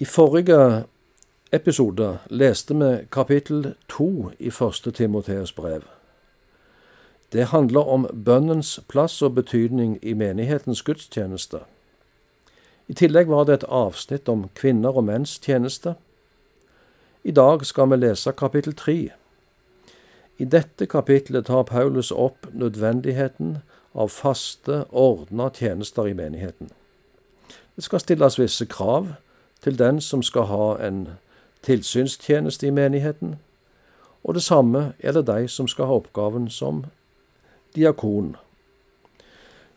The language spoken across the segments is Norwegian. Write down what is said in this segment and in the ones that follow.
I forrige episode leste vi kapittel to i første Timoteus brev. Det handler om bønnens plass og betydning i menighetens gudstjeneste. I tillegg var det et avsnitt om kvinner og menns tjeneste. I dag skal vi lese kapittel tre. I dette kapitlet tar Paulus opp nødvendigheten av faste, ordna tjenester i menigheten. Det skal stilles visse krav til den som skal ha en tilsynstjeneste i menigheten, og det samme gjelder de som skal ha oppgaven som diakon.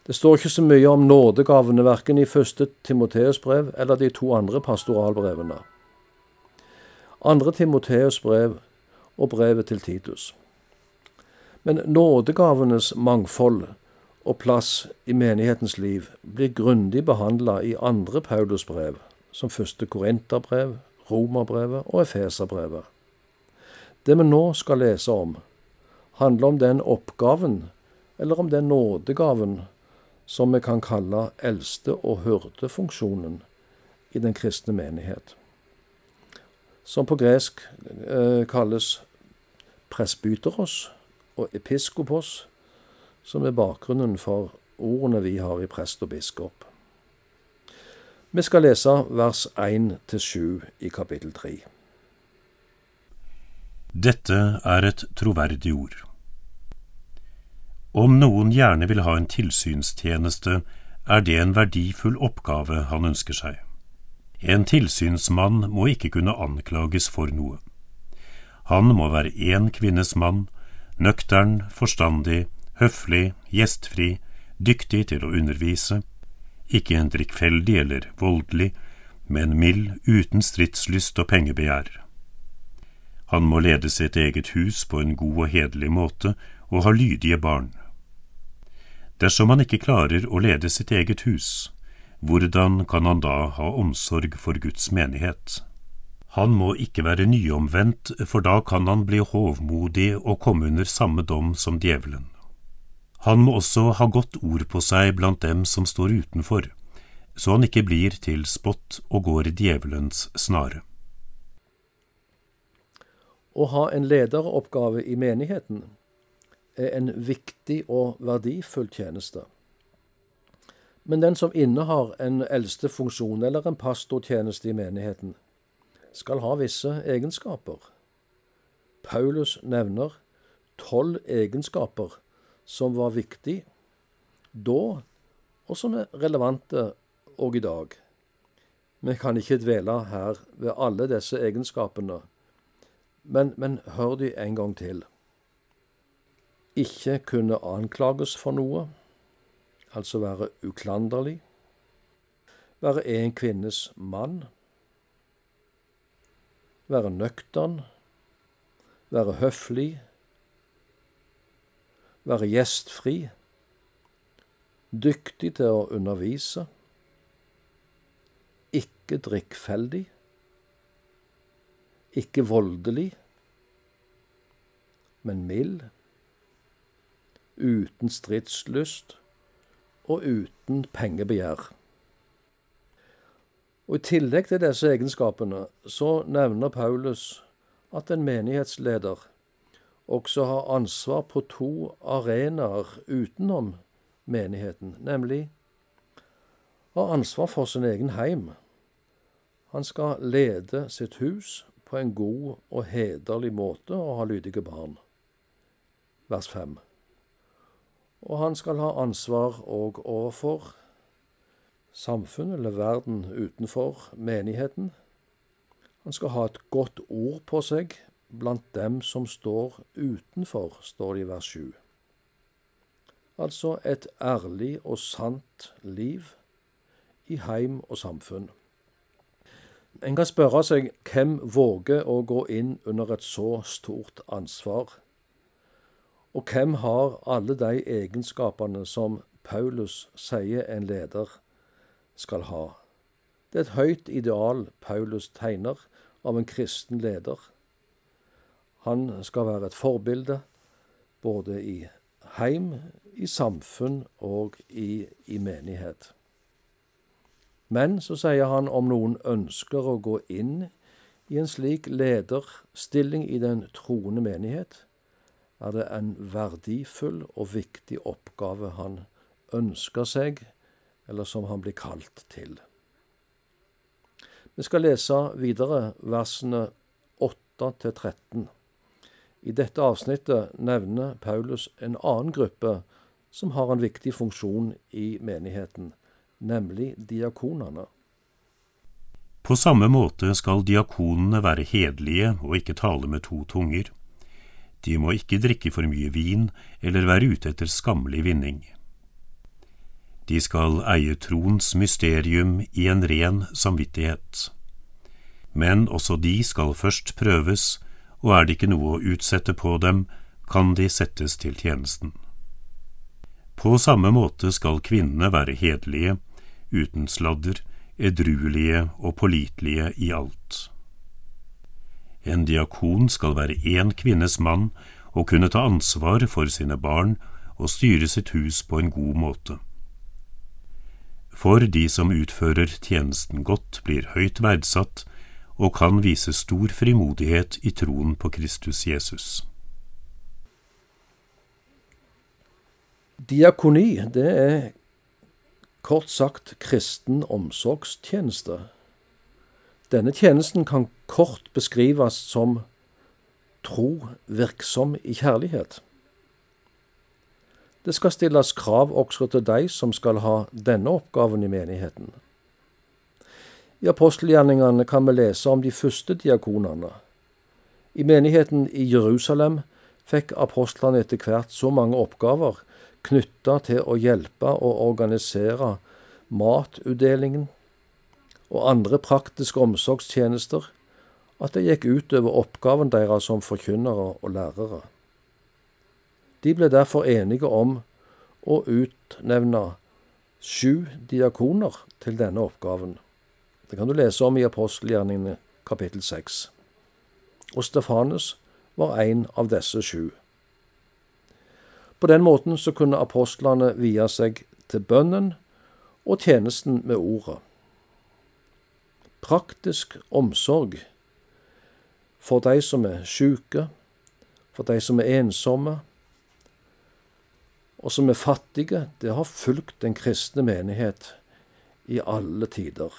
Det står ikke så mye om nådegavene verken i første Timoteus brev eller de to andre pastoralbrevene. Andre Timoteus brev og brevet til Titus. Men nådegavenes mangfold og plass i menighetens liv blir grundig behandla i andre Paulus brev, som første Korinterbrev, Romerbrevet og Efeserbrevet. Det vi nå skal lese om, handler om den oppgaven, eller om den nådegaven, som vi kan kalle eldste- og hyrdefunksjonen i den kristne menighet. Som på gresk eh, kalles presbyteros og episkopos, som er bakgrunnen for ordene vi har i prest og biskop. Vi skal lese vers 1-7 i kapittel 3. Dette er et troverdig ord. Om noen gjerne vil ha en tilsynstjeneste, er det en verdifull oppgave han ønsker seg. En tilsynsmann må ikke kunne anklages for noe. Han må være én kvinnes mann, nøktern, forstandig, høflig, gjestfri, dyktig til å undervise, ikke en drikkfeldig eller voldelig, men mild, uten stridslyst og pengebegjær. Han må lede sitt eget hus på en god og hederlig måte og ha lydige barn. Dersom han ikke klarer å lede sitt eget hus, hvordan kan han da ha omsorg for Guds menighet? Han må ikke være nyomvendt, for da kan han bli hovmodig og komme under samme dom som djevelen. Han må også ha godt ord på seg blant dem som står utenfor, så han ikke blir til spott og går djevelens snare. Å ha en lederoppgave i menigheten er en viktig og verdifull tjeneste. Men den som innehar en eldste funksjon eller en pastortjeneste i menigheten, skal ha visse egenskaper. Paulus nevner tolv egenskaper som var viktig da, og som er relevante òg i dag. Vi kan ikke dvele her ved alle disse egenskapene, men, men hør de en gang til. Ikke kunne anklages for noe, altså være uklanderlig. Være en kvinnes mann. Være nøktern. Være høflig være gjestfri, dyktig til å undervise, ikke drikkfeldig, ikke voldelig, men mild, uten stridslyst og uten pengebegjær. Og I tillegg til disse egenskapene så nevner Paulus at en menighetsleder også har ansvar på to arenaer utenom menigheten, nemlig har ansvar for sin egen heim. Han skal lede sitt hus på en god og hederlig måte og ha lydige barn. Vers 5. Og han skal ha ansvar òg overfor samfunnet eller verden utenfor menigheten. Han skal ha et godt ord på seg blant dem som står utenfor, står det i vers 7. Altså et ærlig og sant liv i heim og samfunn. En kan spørre seg hvem våger å gå inn under et så stort ansvar? Og hvem har alle de egenskapene som Paulus sier en leder skal ha? Det er et høyt ideal Paulus tegner av en kristen leder. Han skal være et forbilde både i heim, i samfunn og i, i menighet. Men så sier han om noen ønsker å gå inn i en slik lederstilling i den troende menighet, er det en verdifull og viktig oppgave han ønsker seg, eller som han blir kalt til. Vi skal lese videre versene 8 til 13. I dette avsnittet nevner Paulus en annen gruppe som har en viktig funksjon i menigheten, nemlig diakonene. På samme måte skal diakonene være hederlige og ikke tale med to tunger. De må ikke drikke for mye vin eller være ute etter skammelig vinning. De skal eie troens mysterium i en ren samvittighet. Men også de skal først prøves, og er det ikke noe å utsette på dem, kan de settes til tjenesten. På samme måte skal kvinnene være hederlige, uten sladder, edruelige og pålitelige i alt. En diakon skal være én kvinnes mann og kunne ta ansvar for sine barn og styre sitt hus på en god måte. For de som utfører tjenesten godt, blir høyt verdsatt og kan vise stor frimodighet i troen på Kristus Jesus. Diakoni, det er kort sagt kristen omsorgstjeneste. Denne tjenesten kan kort beskrives som tro virksom i kjærlighet. Det skal stilles krav også til de som skal ha denne oppgaven i menigheten. I apostelgjerningene kan vi lese om de første diakonene. I menigheten i Jerusalem fikk apostlene etter hvert så mange oppgaver knytta til å hjelpe og organisere matutdelingen og andre praktiske omsorgstjenester, at det gikk utover oppgaven deres som forkynnere og lærere. De ble derfor enige om å utnevne sju diakoner til denne oppgaven. Det kan du lese om i apostelgjerningene kapittel 6. Og Stefanus var en av disse sju. På den måten så kunne apostlene vie seg til bønnen og tjenesten med ordet. Praktisk omsorg for de som er syke, for de som er ensomme, og som er fattige, det har fulgt den kristne menighet i alle tider.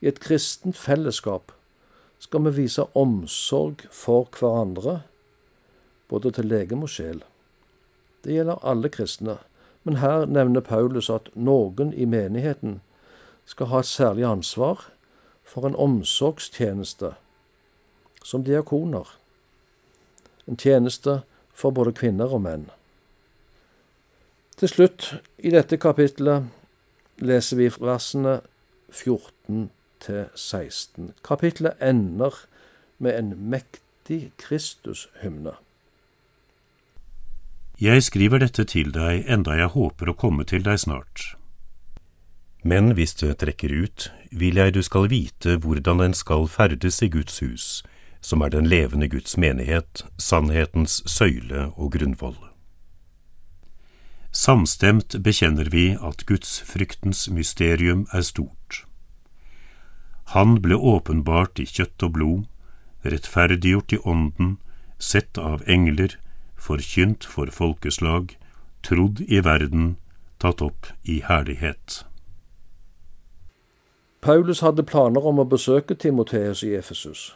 I et kristent fellesskap skal vi vise omsorg for hverandre, både til legem og sjel. Det gjelder alle kristne, men her nevner Paulus at noen i menigheten skal ha et særlig ansvar for en omsorgstjeneste, som diakoner. En tjeneste for både kvinner og menn. Til slutt i dette kapittelet leser vi versene 14 til 16. Kapitlet ender med en mektig Kristushymne. Jeg skriver dette til deg enda jeg håper å komme til deg snart. Men hvis det trekker ut, vil jeg du skal vite hvordan den skal ferdes i Guds hus, som er den levende Guds menighet, sannhetens søyle og grunnvoll. Samstemt bekjenner vi at gudsfryktens mysterium er stort. Han ble åpenbart i kjøtt og blod, rettferdiggjort i ånden, sett av engler, forkynt for folkeslag, trodd i verden, tatt opp i herlighet. Paulus hadde planer om å besøke Timoteus i Efesus.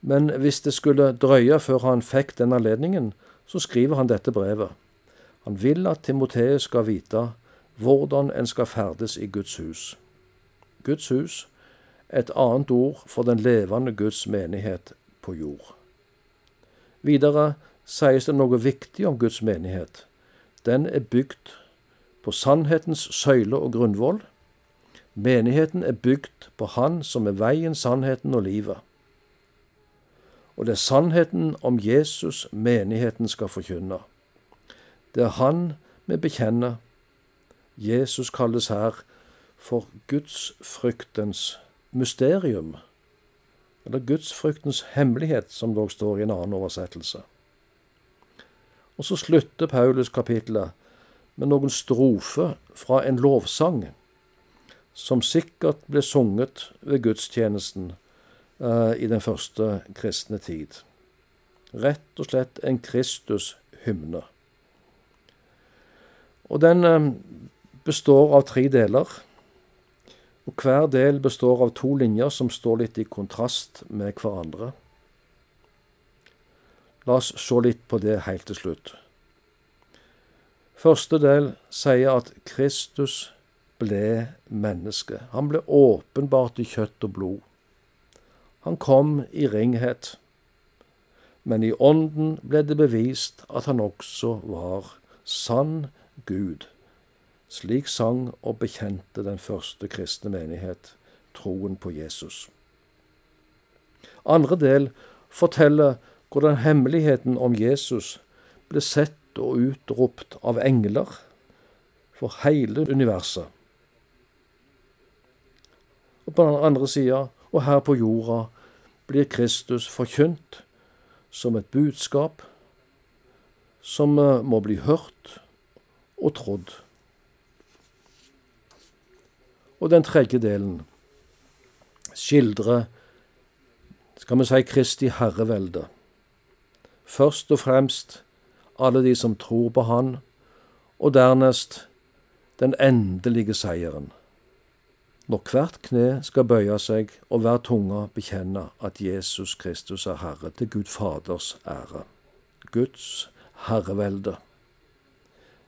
Men hvis det skulle drøye før han fikk den anledningen, så skriver han dette brevet. Han vil at Timoteus skal vite hvordan en skal ferdes i Guds hus. Guds hus, et annet ord for den levende Guds menighet på jord. Videre sies det noe viktig om Guds menighet. Den er bygd på sannhetens søyle og grunnvoll. Menigheten er bygd på Han som er veien, sannheten og livet. Og det er sannheten om Jesus menigheten skal forkynne. Det er Han vi bekjenner. Jesus kalles her for gudsfryktens mysterium, eller gudsfryktens hemmelighet, som dog står i en annen oversettelse. Og så slutter Paulus kapittelet med noen strofer fra en lovsang, som sikkert ble sunget ved gudstjenesten eh, i den første kristne tid. Rett og slett en Kristus-hymne. Og den eh, består av tre deler. Og hver del består av to linjer som står litt i kontrast med hverandre. La oss se litt på det helt til slutt. Første del sier at Kristus ble menneske. Han ble åpenbart i kjøtt og blod. Han kom i ringhet, men i ånden ble det bevist at han også var sann Gud. Slik sang og bekjente den første kristne menighet troen på Jesus. Andre del forteller hvordan hemmeligheten om Jesus ble sett og utropt av engler for hele universet. Og på den andre sida, og her på jorda, blir Kristus forkynt som et budskap som eh, må bli hørt og trodd. Og den tredje delen skildrer, skal vi si, Kristi herrevelde. Først og fremst alle de som tror på Han, og dernest den endelige seieren. Når hvert kne skal bøye seg og hver tunge bekjenne at Jesus Kristus er Herre, til Gud Faders ære. Guds herrevelde.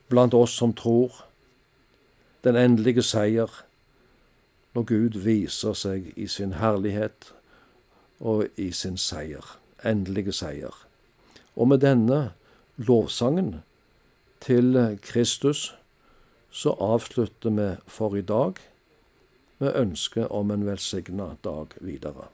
Blant oss som tror, den endelige seier når Gud viser seg i sin herlighet og i sin seier, endelige seier. Og med denne lovsangen til Kristus så avslutter vi for i dag med ønske om en velsigna dag videre.